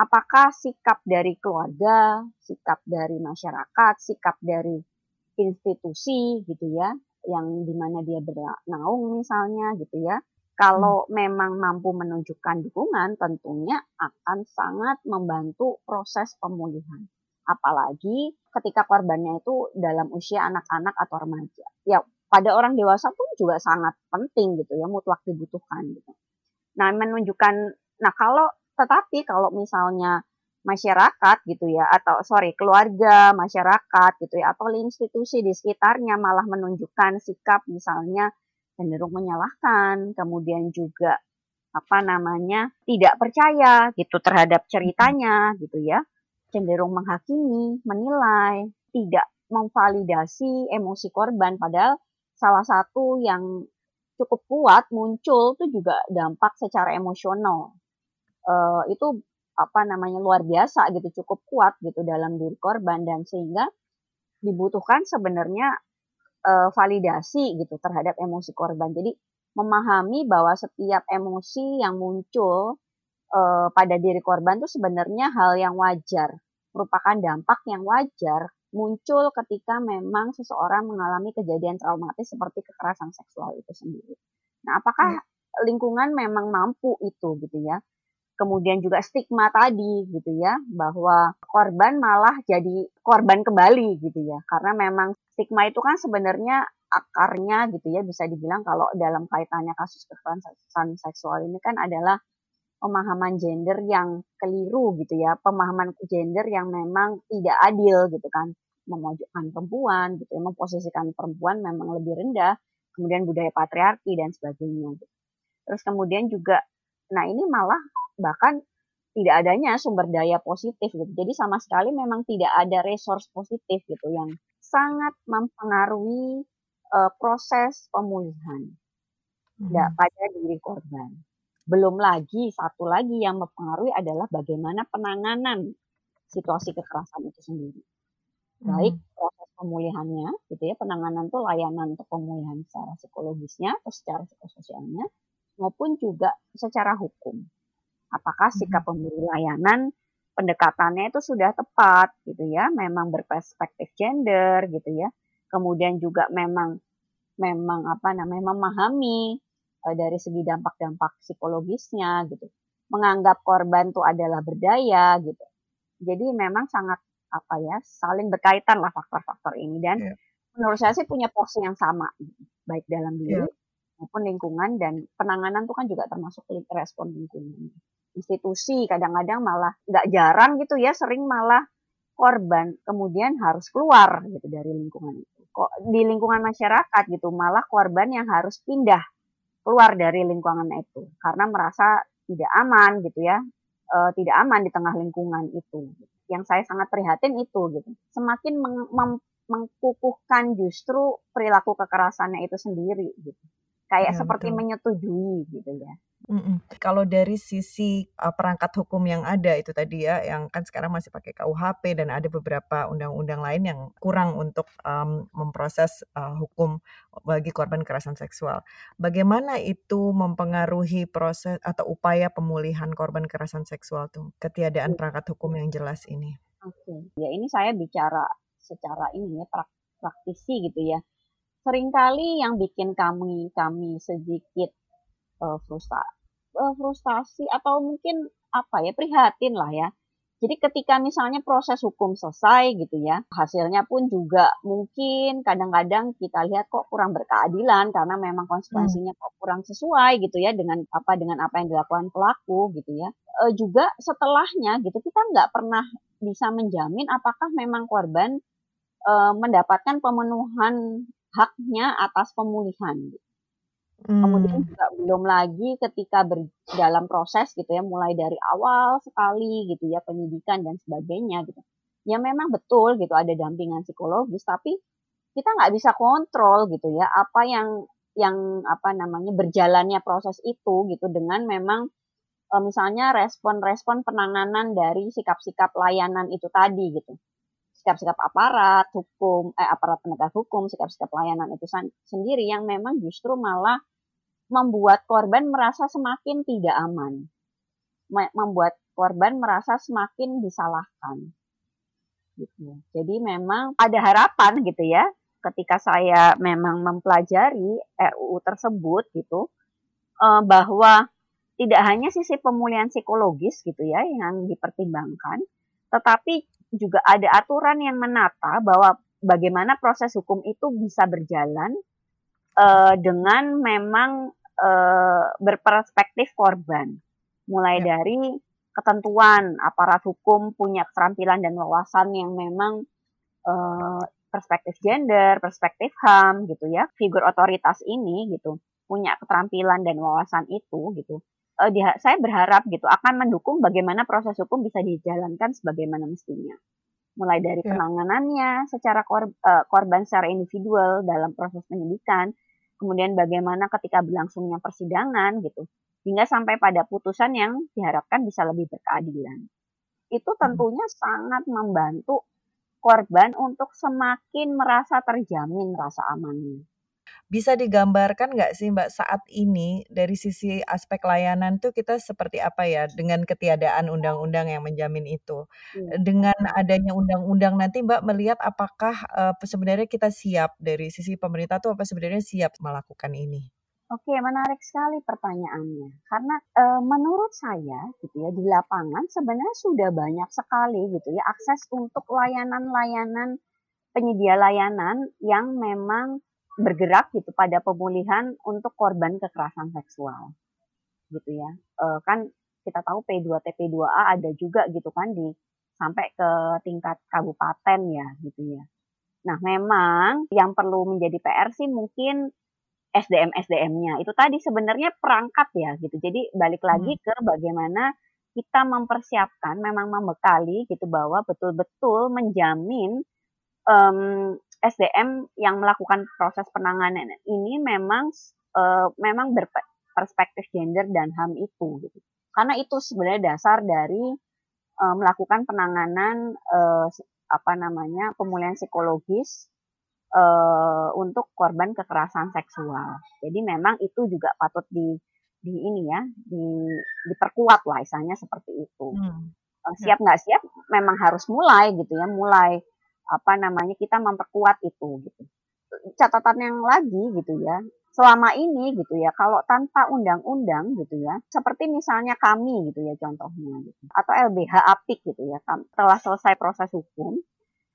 Apakah sikap dari keluarga, sikap dari masyarakat, sikap dari institusi gitu ya, yang di mana dia bernaung misalnya gitu ya, kalau hmm. memang mampu menunjukkan dukungan, tentunya akan sangat membantu proses pemulihan. Apalagi ketika korbannya itu dalam usia anak-anak atau remaja. Ya, pada orang dewasa pun juga sangat penting gitu ya, mutlak dibutuhkan gitu. Nah, menunjukkan, nah kalau tetapi kalau misalnya masyarakat gitu ya atau sorry keluarga masyarakat gitu ya atau institusi di sekitarnya malah menunjukkan sikap misalnya cenderung menyalahkan, kemudian juga apa namanya tidak percaya gitu terhadap ceritanya gitu ya, cenderung menghakimi, menilai, tidak memvalidasi emosi korban. Padahal salah satu yang cukup kuat muncul itu juga dampak secara emosional. Uh, itu apa namanya luar biasa gitu cukup kuat gitu dalam diri korban. Dan sehingga dibutuhkan sebenarnya uh, validasi gitu terhadap emosi korban. Jadi memahami bahwa setiap emosi yang muncul uh, pada diri korban itu sebenarnya hal yang wajar, merupakan dampak yang wajar muncul ketika memang seseorang mengalami kejadian traumatis seperti kekerasan seksual itu sendiri. Nah, apakah hmm. lingkungan memang mampu itu gitu ya? Kemudian juga stigma tadi gitu ya bahwa korban malah jadi korban kembali gitu ya karena memang stigma itu kan sebenarnya akarnya gitu ya bisa dibilang kalau dalam kaitannya kasus kekerasan seksual ini kan adalah pemahaman gender yang keliru gitu ya pemahaman gender yang memang tidak adil gitu kan memojokkan perempuan gitu ya memposisikan perempuan memang lebih rendah kemudian budaya patriarki dan sebagainya gitu. terus kemudian juga nah ini malah bahkan tidak adanya sumber daya positif gitu. Jadi sama sekali memang tidak ada resource positif gitu yang sangat mempengaruhi uh, proses pemulihan hmm. pada diri korban. Belum lagi satu lagi yang mempengaruhi adalah bagaimana penanganan situasi kekerasan itu sendiri. Baik hmm. proses pemulihannya gitu ya penanganan tuh layanan untuk pemulihan secara psikologisnya atau secara psikososialnya maupun juga secara hukum apakah sikap pemberi layanan pendekatannya itu sudah tepat gitu ya? Memang berperspektif gender gitu ya. Kemudian juga memang memang apa namanya memahami uh, dari segi dampak-dampak psikologisnya gitu. Menganggap korban itu adalah berdaya gitu. Jadi memang sangat apa ya saling berkaitan lah faktor-faktor ini. Dan yeah. menurut saya sih punya porsi yang sama baik dalam diri yeah. maupun lingkungan. Dan penanganan itu kan juga termasuk respon lingkungan institusi kadang-kadang malah nggak jarang gitu ya sering malah korban kemudian harus keluar gitu dari lingkungan itu kok di lingkungan masyarakat gitu malah korban yang harus pindah keluar dari lingkungan itu karena merasa tidak aman gitu ya e, tidak aman di tengah lingkungan itu yang saya sangat prihatin itu gitu. Semakin meng, mem, mengkukuhkan justru perilaku kekerasannya itu sendiri gitu. Kayak ya, seperti betul. menyetujui gitu ya. Kalau dari sisi uh, perangkat hukum yang ada itu tadi ya, yang kan sekarang masih pakai KUHP dan ada beberapa undang-undang lain yang kurang untuk um, memproses uh, hukum bagi korban kekerasan seksual. Bagaimana itu mempengaruhi proses atau upaya pemulihan korban kekerasan seksual tuh ketiadaan perangkat hukum yang jelas ini? Oke, ya ini saya bicara secara ini ya praktisi gitu ya. Seringkali yang bikin kami kami sedikit uh, frustra uh, frustasi atau mungkin apa ya prihatin lah ya. Jadi ketika misalnya proses hukum selesai gitu ya, hasilnya pun juga mungkin kadang-kadang kita lihat kok kurang berkeadilan karena memang konsekuensinya kok kurang sesuai gitu ya dengan apa dengan apa yang dilakukan pelaku gitu ya. E, juga setelahnya gitu kita nggak pernah bisa menjamin apakah memang korban e, mendapatkan pemenuhan haknya atas pemulihan. Gitu. Hmm. Kemudian juga belum lagi ketika ber, dalam proses gitu ya, mulai dari awal sekali gitu ya penyidikan dan sebagainya gitu. Ya memang betul gitu ada dampingan psikologis, tapi kita nggak bisa kontrol gitu ya apa yang yang apa namanya berjalannya proses itu gitu dengan memang e, misalnya respon-respon penanganan dari sikap-sikap layanan itu tadi gitu sikap-sikap aparat hukum eh aparat penegak hukum sikap-sikap layanan itu sendiri yang memang justru malah membuat korban merasa semakin tidak aman, membuat korban merasa semakin disalahkan. Gitu. Jadi memang ada harapan gitu ya, ketika saya memang mempelajari RUU tersebut gitu, eh, bahwa tidak hanya sisi pemulihan psikologis gitu ya yang dipertimbangkan, tetapi juga ada aturan yang menata bahwa bagaimana proses hukum itu bisa berjalan uh, dengan memang uh, berperspektif korban. Mulai ya. dari ketentuan aparat hukum punya keterampilan dan wawasan yang memang uh, perspektif gender, perspektif HAM gitu ya. Figur otoritas ini gitu punya keterampilan dan wawasan itu gitu. Uh, dia, saya berharap gitu akan mendukung bagaimana proses hukum bisa dijalankan sebagaimana mestinya. Mulai dari ya. penanganannya secara kor, uh, korban secara individual dalam proses penyidikan, kemudian bagaimana ketika berlangsungnya persidangan gitu, hingga sampai pada putusan yang diharapkan bisa lebih berkeadilan. Itu hmm. tentunya sangat membantu korban untuk semakin merasa terjamin rasa amannya. Bisa digambarkan nggak sih Mbak saat ini dari sisi aspek layanan tuh kita seperti apa ya dengan ketiadaan undang-undang yang menjamin itu? Hmm. Dengan adanya undang-undang nanti Mbak melihat apakah uh, sebenarnya kita siap dari sisi pemerintah tuh apa sebenarnya siap melakukan ini? Oke, menarik sekali pertanyaannya. Karena menurut saya gitu ya di lapangan sebenarnya sudah banyak sekali gitu ya akses untuk layanan-layanan penyedia layanan yang memang bergerak gitu pada pemulihan untuk korban kekerasan seksual. Gitu ya. E, kan kita tahu P2T P2A ada juga gitu kan di sampai ke tingkat kabupaten ya gitu ya. Nah memang yang perlu menjadi PR sih mungkin SDM SDM-nya itu tadi sebenarnya perangkat ya gitu. Jadi balik lagi hmm. ke bagaimana kita mempersiapkan memang membekali gitu bahwa betul-betul menjamin um, SDM yang melakukan proses penanganan ini memang uh, memang berperspektif gender dan HAM itu gitu. Karena itu sebenarnya dasar dari uh, melakukan penanganan uh, apa namanya pemulihan psikologis uh, untuk korban kekerasan seksual. Jadi memang itu juga patut di di ini ya di diperkuat lah istilahnya seperti itu. Hmm. Siap nggak siap memang harus mulai gitu ya, mulai apa namanya kita memperkuat itu gitu. Catatan yang lagi gitu ya, selama ini gitu ya kalau tanpa undang-undang gitu ya seperti misalnya kami gitu ya contohnya gitu atau LBH Apik gitu ya telah selesai proses hukum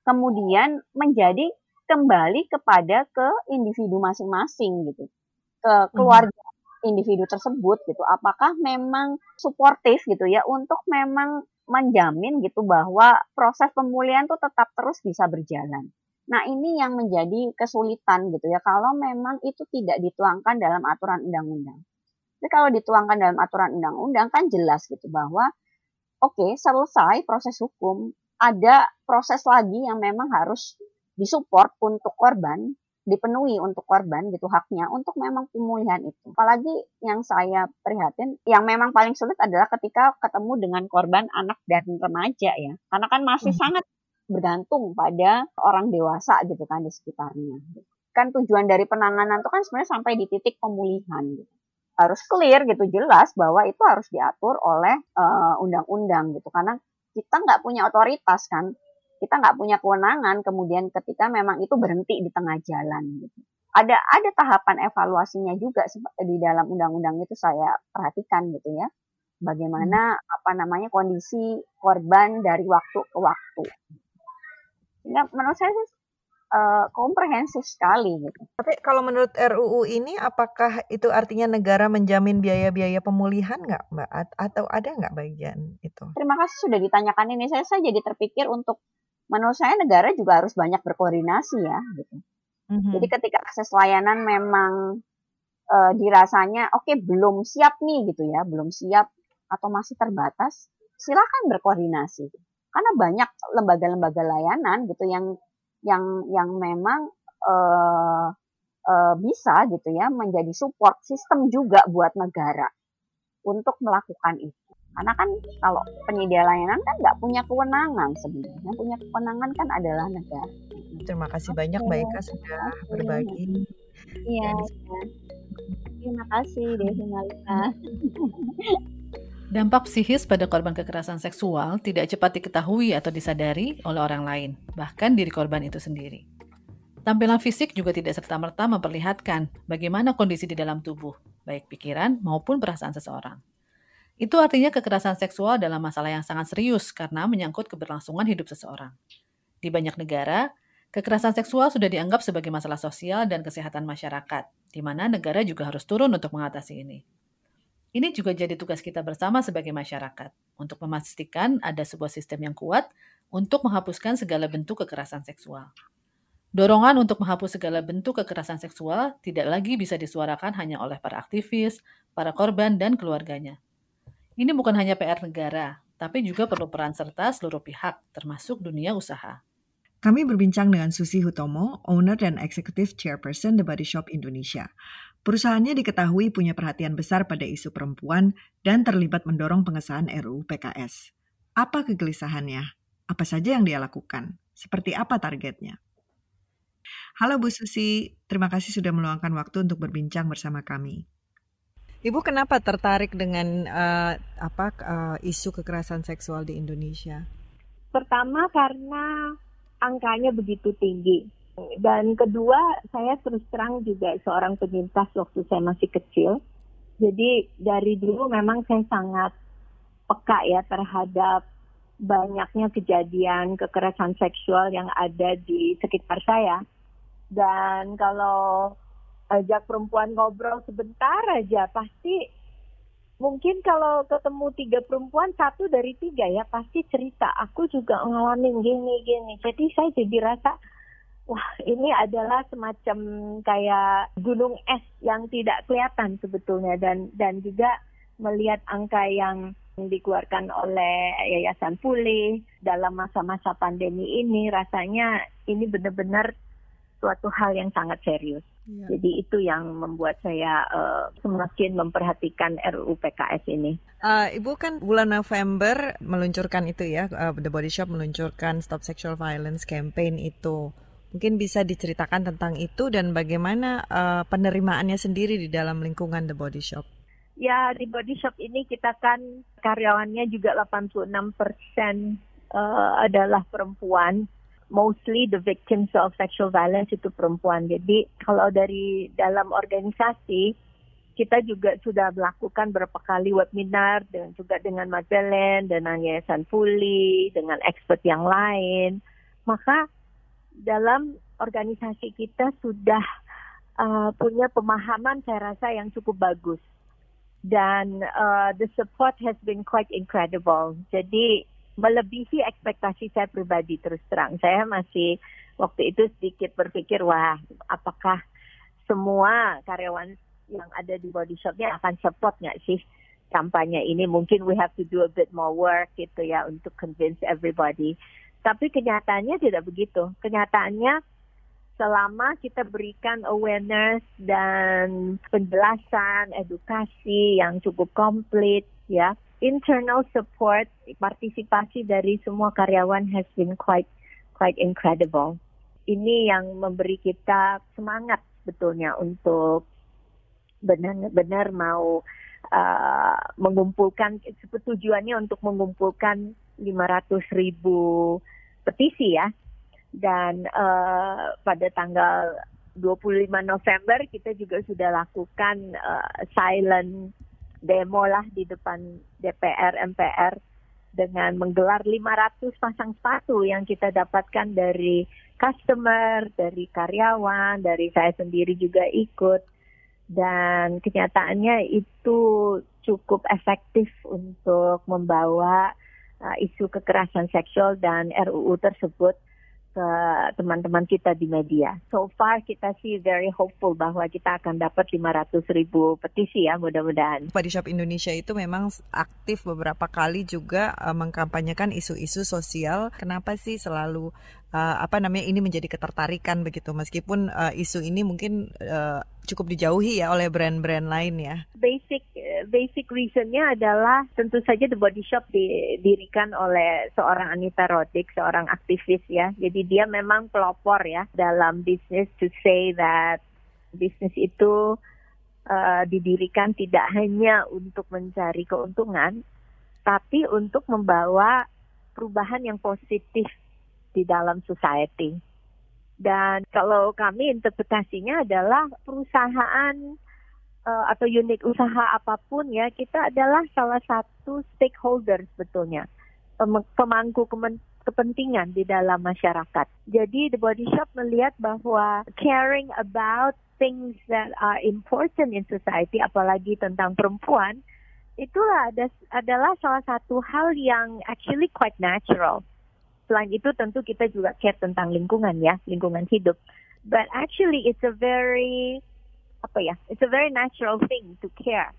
kemudian menjadi kembali kepada ke individu masing-masing gitu ke hmm. keluarga hmm. individu tersebut gitu apakah memang suportif gitu ya untuk memang menjamin gitu bahwa proses pemulihan tuh tetap terus bisa berjalan Nah, ini yang menjadi kesulitan gitu ya kalau memang itu tidak dituangkan dalam aturan undang-undang. Tapi kalau dituangkan dalam aturan undang-undang kan jelas gitu bahwa oke, okay, selesai proses hukum, ada proses lagi yang memang harus disupport untuk korban, dipenuhi untuk korban gitu haknya untuk memang pemulihan itu. Apalagi yang saya prihatin, yang memang paling sulit adalah ketika ketemu dengan korban anak dan remaja ya. Karena kan masih hmm. sangat bergantung pada orang dewasa gitu kan di sekitarnya. Kan tujuan dari penanganan itu kan sebenarnya sampai di titik pemulihan gitu. Harus clear gitu jelas bahwa itu harus diatur oleh eh, undang-undang uh, gitu karena kita nggak punya otoritas kan kita nggak punya kewenangan kemudian ketika memang itu berhenti di tengah jalan gitu. Ada ada tahapan evaluasinya juga di dalam undang-undang itu saya perhatikan gitu ya. Bagaimana apa namanya kondisi korban dari waktu ke waktu sehingga menurut saya sih uh, komprehensif sekali gitu. Tapi kalau menurut RUU ini apakah itu artinya negara menjamin biaya-biaya pemulihan nggak Mbak? Atau ada nggak bagian itu? Terima kasih sudah ditanyakan ini. Saya, saya jadi terpikir untuk menurut saya negara juga harus banyak berkoordinasi ya gitu. Mm-hmm. Jadi ketika akses layanan memang uh, dirasanya oke okay, belum siap nih gitu ya, belum siap atau masih terbatas, silakan berkoordinasi karena banyak lembaga-lembaga layanan gitu yang yang yang memang uh, uh, bisa gitu ya menjadi support sistem juga buat negara untuk melakukan itu. Karena kan kalau penyedia layanan kan nggak punya kewenangan sebenarnya, yang punya kewenangan kan adalah negara. Terima kasih okay. banyak Mbak Eka sudah okay. berbagi. Iya. Terima kasih Devi Malika. Dampak psikis pada korban kekerasan seksual tidak cepat diketahui atau disadari oleh orang lain, bahkan diri korban itu sendiri. Tampilan fisik juga tidak serta-merta memperlihatkan bagaimana kondisi di dalam tubuh, baik pikiran maupun perasaan seseorang. Itu artinya kekerasan seksual dalam masalah yang sangat serius karena menyangkut keberlangsungan hidup seseorang. Di banyak negara, kekerasan seksual sudah dianggap sebagai masalah sosial dan kesehatan masyarakat, di mana negara juga harus turun untuk mengatasi ini. Ini juga jadi tugas kita bersama sebagai masyarakat untuk memastikan ada sebuah sistem yang kuat untuk menghapuskan segala bentuk kekerasan seksual. Dorongan untuk menghapus segala bentuk kekerasan seksual tidak lagi bisa disuarakan hanya oleh para aktivis, para korban, dan keluarganya. Ini bukan hanya PR negara, tapi juga perlu peran serta seluruh pihak, termasuk dunia usaha. Kami berbincang dengan Susi Hutomo, owner dan executive chairperson The Body Shop Indonesia. Perusahaannya diketahui punya perhatian besar pada isu perempuan dan terlibat mendorong pengesahan RUU PKS. Apa kegelisahannya? Apa saja yang dia lakukan? Seperti apa targetnya? Halo Bu Susi, terima kasih sudah meluangkan waktu untuk berbincang bersama kami. Ibu kenapa tertarik dengan uh, apa uh, isu kekerasan seksual di Indonesia? Pertama karena angkanya begitu tinggi dan kedua, saya terus terang juga seorang penyintas waktu saya masih kecil. Jadi dari dulu memang saya sangat peka ya terhadap banyaknya kejadian kekerasan seksual yang ada di sekitar saya. Dan kalau ajak perempuan ngobrol sebentar aja. Pasti mungkin kalau ketemu tiga perempuan satu dari tiga ya pasti cerita. Aku juga ngalamin gini gini. Jadi saya jadi rasa wah ini adalah semacam kayak gunung es yang tidak kelihatan sebetulnya. Dan dan juga melihat angka yang dikeluarkan oleh Yayasan Pulih dalam masa-masa pandemi ini rasanya ini benar-benar suatu hal yang sangat serius. Ya. Jadi itu yang membuat saya uh, semakin memperhatikan RUU PKS ini. Uh, Ibu kan bulan November meluncurkan itu ya, uh, The Body Shop meluncurkan Stop Sexual Violence Campaign itu. Mungkin bisa diceritakan tentang itu dan bagaimana uh, penerimaannya sendiri di dalam lingkungan The Body Shop. Ya, di Body Shop ini kita kan karyawannya juga 86 persen uh, adalah perempuan mostly the victims of sexual violence itu perempuan. Jadi kalau dari dalam organisasi kita juga sudah melakukan beberapa kali webinar dan juga dengan Magdalene, dengan Yayasan Puli, dengan expert yang lain. Maka dalam organisasi kita sudah uh, punya pemahaman saya rasa yang cukup bagus dan uh, the support has been quite incredible. Jadi melebihi ekspektasi saya pribadi terus terang. Saya masih waktu itu sedikit berpikir, wah apakah semua karyawan yang ada di body shopnya akan support nggak sih kampanye ini? Mungkin we have to do a bit more work gitu ya untuk convince everybody. Tapi kenyataannya tidak begitu. Kenyataannya selama kita berikan awareness dan penjelasan, edukasi yang cukup komplit ya, internal support, partisipasi dari semua karyawan has been quite quite incredible. Ini yang memberi kita semangat sebetulnya untuk benar-benar mau uh, mengumpulkan tujuannya untuk mengumpulkan 500 ribu petisi ya dan uh, pada tanggal 25 November kita juga sudah lakukan uh, silent demo lah di depan DPR MPR dengan menggelar 500 pasang sepatu yang kita dapatkan dari customer, dari karyawan, dari saya sendiri juga ikut. Dan kenyataannya itu cukup efektif untuk membawa uh, isu kekerasan seksual dan RUU tersebut ke teman-teman kita di media. So far kita sih very hopeful bahwa kita akan dapat 500 ribu petisi ya mudah-mudahan. Body Shop Indonesia itu memang aktif beberapa kali juga uh, mengkampanyekan isu-isu sosial. Kenapa sih selalu uh, apa namanya ini menjadi ketertarikan begitu meskipun uh, isu ini mungkin cukup dijauhi ya oleh brand-brand lain ya. Basic basic reasonnya adalah tentu saja The Body Shop didirikan oleh seorang Anita Roddick, seorang aktivis ya. Jadi dia memang pelopor ya dalam bisnis to say that bisnis itu uh, didirikan tidak hanya untuk mencari keuntungan, tapi untuk membawa perubahan yang positif di dalam society. Dan kalau kami interpretasinya adalah perusahaan uh, atau unit usaha apa pun ya, kita adalah salah satu stakeholder sebetulnya, pemangku kepentingan di dalam masyarakat. Jadi The Body Shop melihat bahwa caring about things that are important in society, apalagi tentang perempuan, itulah ada, adalah salah satu hal yang actually quite natural Selain itu tentu kita juga care tentang lingkungan ya, lingkungan hidup. But actually it's a very apa ya, it's a very natural thing to care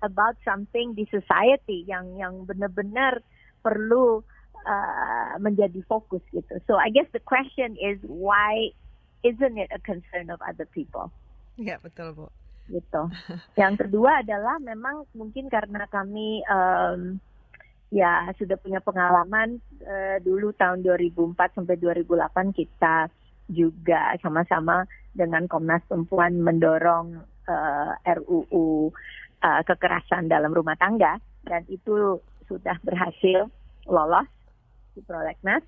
about something di society yang yang benar-benar perlu uh, menjadi fokus gitu. So I guess the question is why isn't it a concern of other people? Ya betul bu. Gitu. Yang kedua adalah memang mungkin karena kami um, ya sudah punya pengalaman uh, dulu tahun 2004 sampai 2008 kita juga sama-sama dengan Komnas Perempuan mendorong uh, eh, RUU uh, eh, kekerasan dalam rumah tangga dan itu sudah berhasil lolos di prolegnas.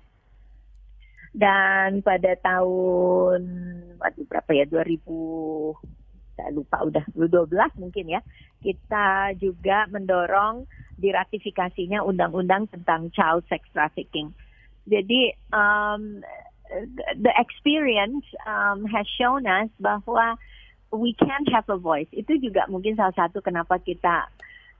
Dan pada tahun waduh berapa ya 2000 saya lupa udah 2012 mungkin ya kita juga mendorong diratifikasinya undang-undang tentang child sex trafficking. Jadi um, the experience um, has shown us bahwa we can have a voice. Itu juga mungkin salah satu kenapa kita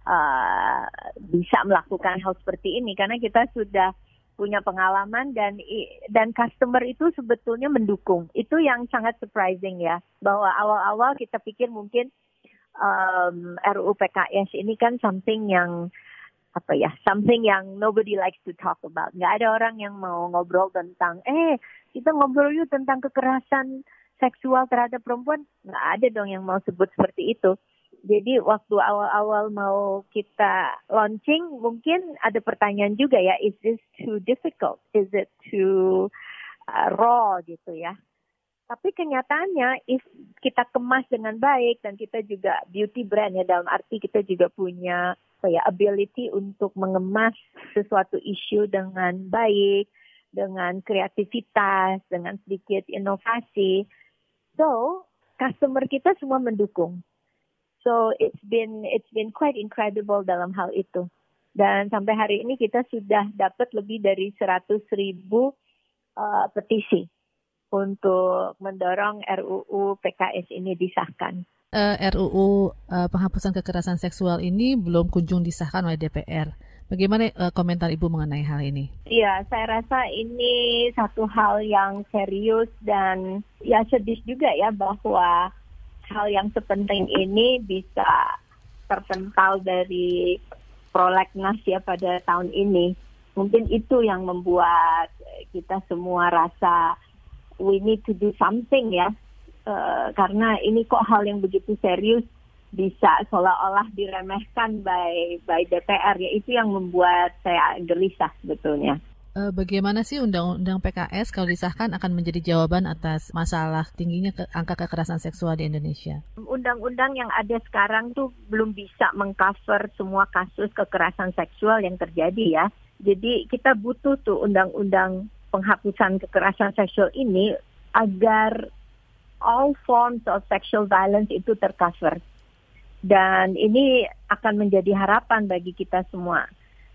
uh, bisa melakukan hal seperti ini karena kita sudah punya pengalaman dan dan customer itu sebetulnya mendukung. Itu yang sangat surprising ya bahwa awal-awal kita pikir mungkin um, RUU PKS ini kan something yang apa ya something yang nobody likes to talk about. Nggak ada orang yang mau ngobrol tentang eh kita ngobrol yuk tentang kekerasan seksual terhadap perempuan nggak ada dong yang mau sebut seperti itu. Jadi waktu awal-awal mau kita launching mungkin ada pertanyaan juga ya, is this too difficult? Is it too uh, raw gitu ya? Tapi kenyataannya, if kita kemas dengan baik dan kita juga beauty brand ya dalam arti kita juga punya ya ability untuk mengemas sesuatu isu dengan baik, dengan kreativitas, dengan sedikit inovasi. So, customer kita semua mendukung. So it's been it's been quite incredible dalam hal itu. Dan sampai hari ini kita sudah dapat lebih dari 100 ribu uh, petisi untuk mendorong RUU PKS ini disahkan. Uh, RUU uh, penghapusan kekerasan seksual ini belum kunjung disahkan oleh DPR. Bagaimana uh, komentar Ibu mengenai hal ini? Iya, saya rasa ini satu hal yang serius dan ya sedih juga ya bahwa hal yang sepenting ini bisa terpental dari prolegnas ya pada tahun ini. Mungkin itu yang membuat kita semua rasa we need to do something ya. Uh, karena ini kok hal yang begitu serius bisa seolah-olah diremehkan by by DPR ya itu yang membuat saya gelisah sebetulnya. Eh, bagaimana sih undang-undang PKS kalau disahkan akan menjadi jawaban atas masalah tingginya ke angka kekerasan seksual di Indonesia? Undang-undang yang ada sekarang tuh belum bisa mengcover semua kasus kekerasan seksual yang terjadi ya. Jadi kita butuh tuh undang-undang penghapusan kekerasan seksual ini agar all forms of sexual violence itu tercover. Dan ini akan menjadi harapan bagi kita semua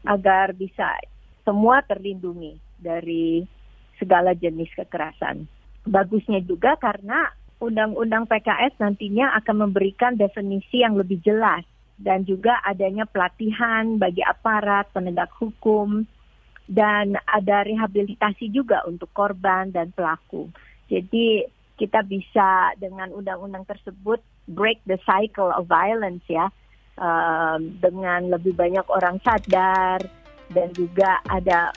agar bisa semua terlindungi dari segala jenis kekerasan. Bagusnya juga karena Undang-Undang PKS nantinya akan memberikan definisi yang lebih jelas dan juga adanya pelatihan bagi aparat penegak hukum dan ada rehabilitasi juga untuk korban dan pelaku. Jadi kita bisa dengan undang-undang tersebut break the cycle of violence ya um, dengan lebih banyak orang sadar dan juga ada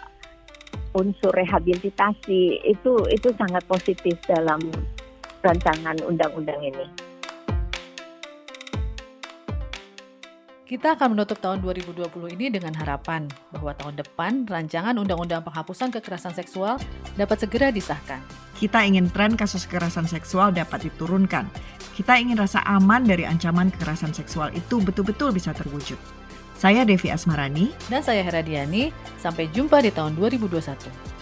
unsur rehabilitasi itu itu sangat positif dalam rancangan undang-undang ini. Kita akan menutup tahun 2020 ini dengan harapan bahwa tahun depan rancangan undang-undang penghapusan kekerasan seksual dapat segera disahkan. Kita ingin tren kasus kekerasan seksual dapat diturunkan. Kita ingin rasa aman dari ancaman kekerasan seksual itu betul-betul bisa terwujud. Saya Devi Asmarani. Dan saya Heradiani. Sampai jumpa di tahun 2021.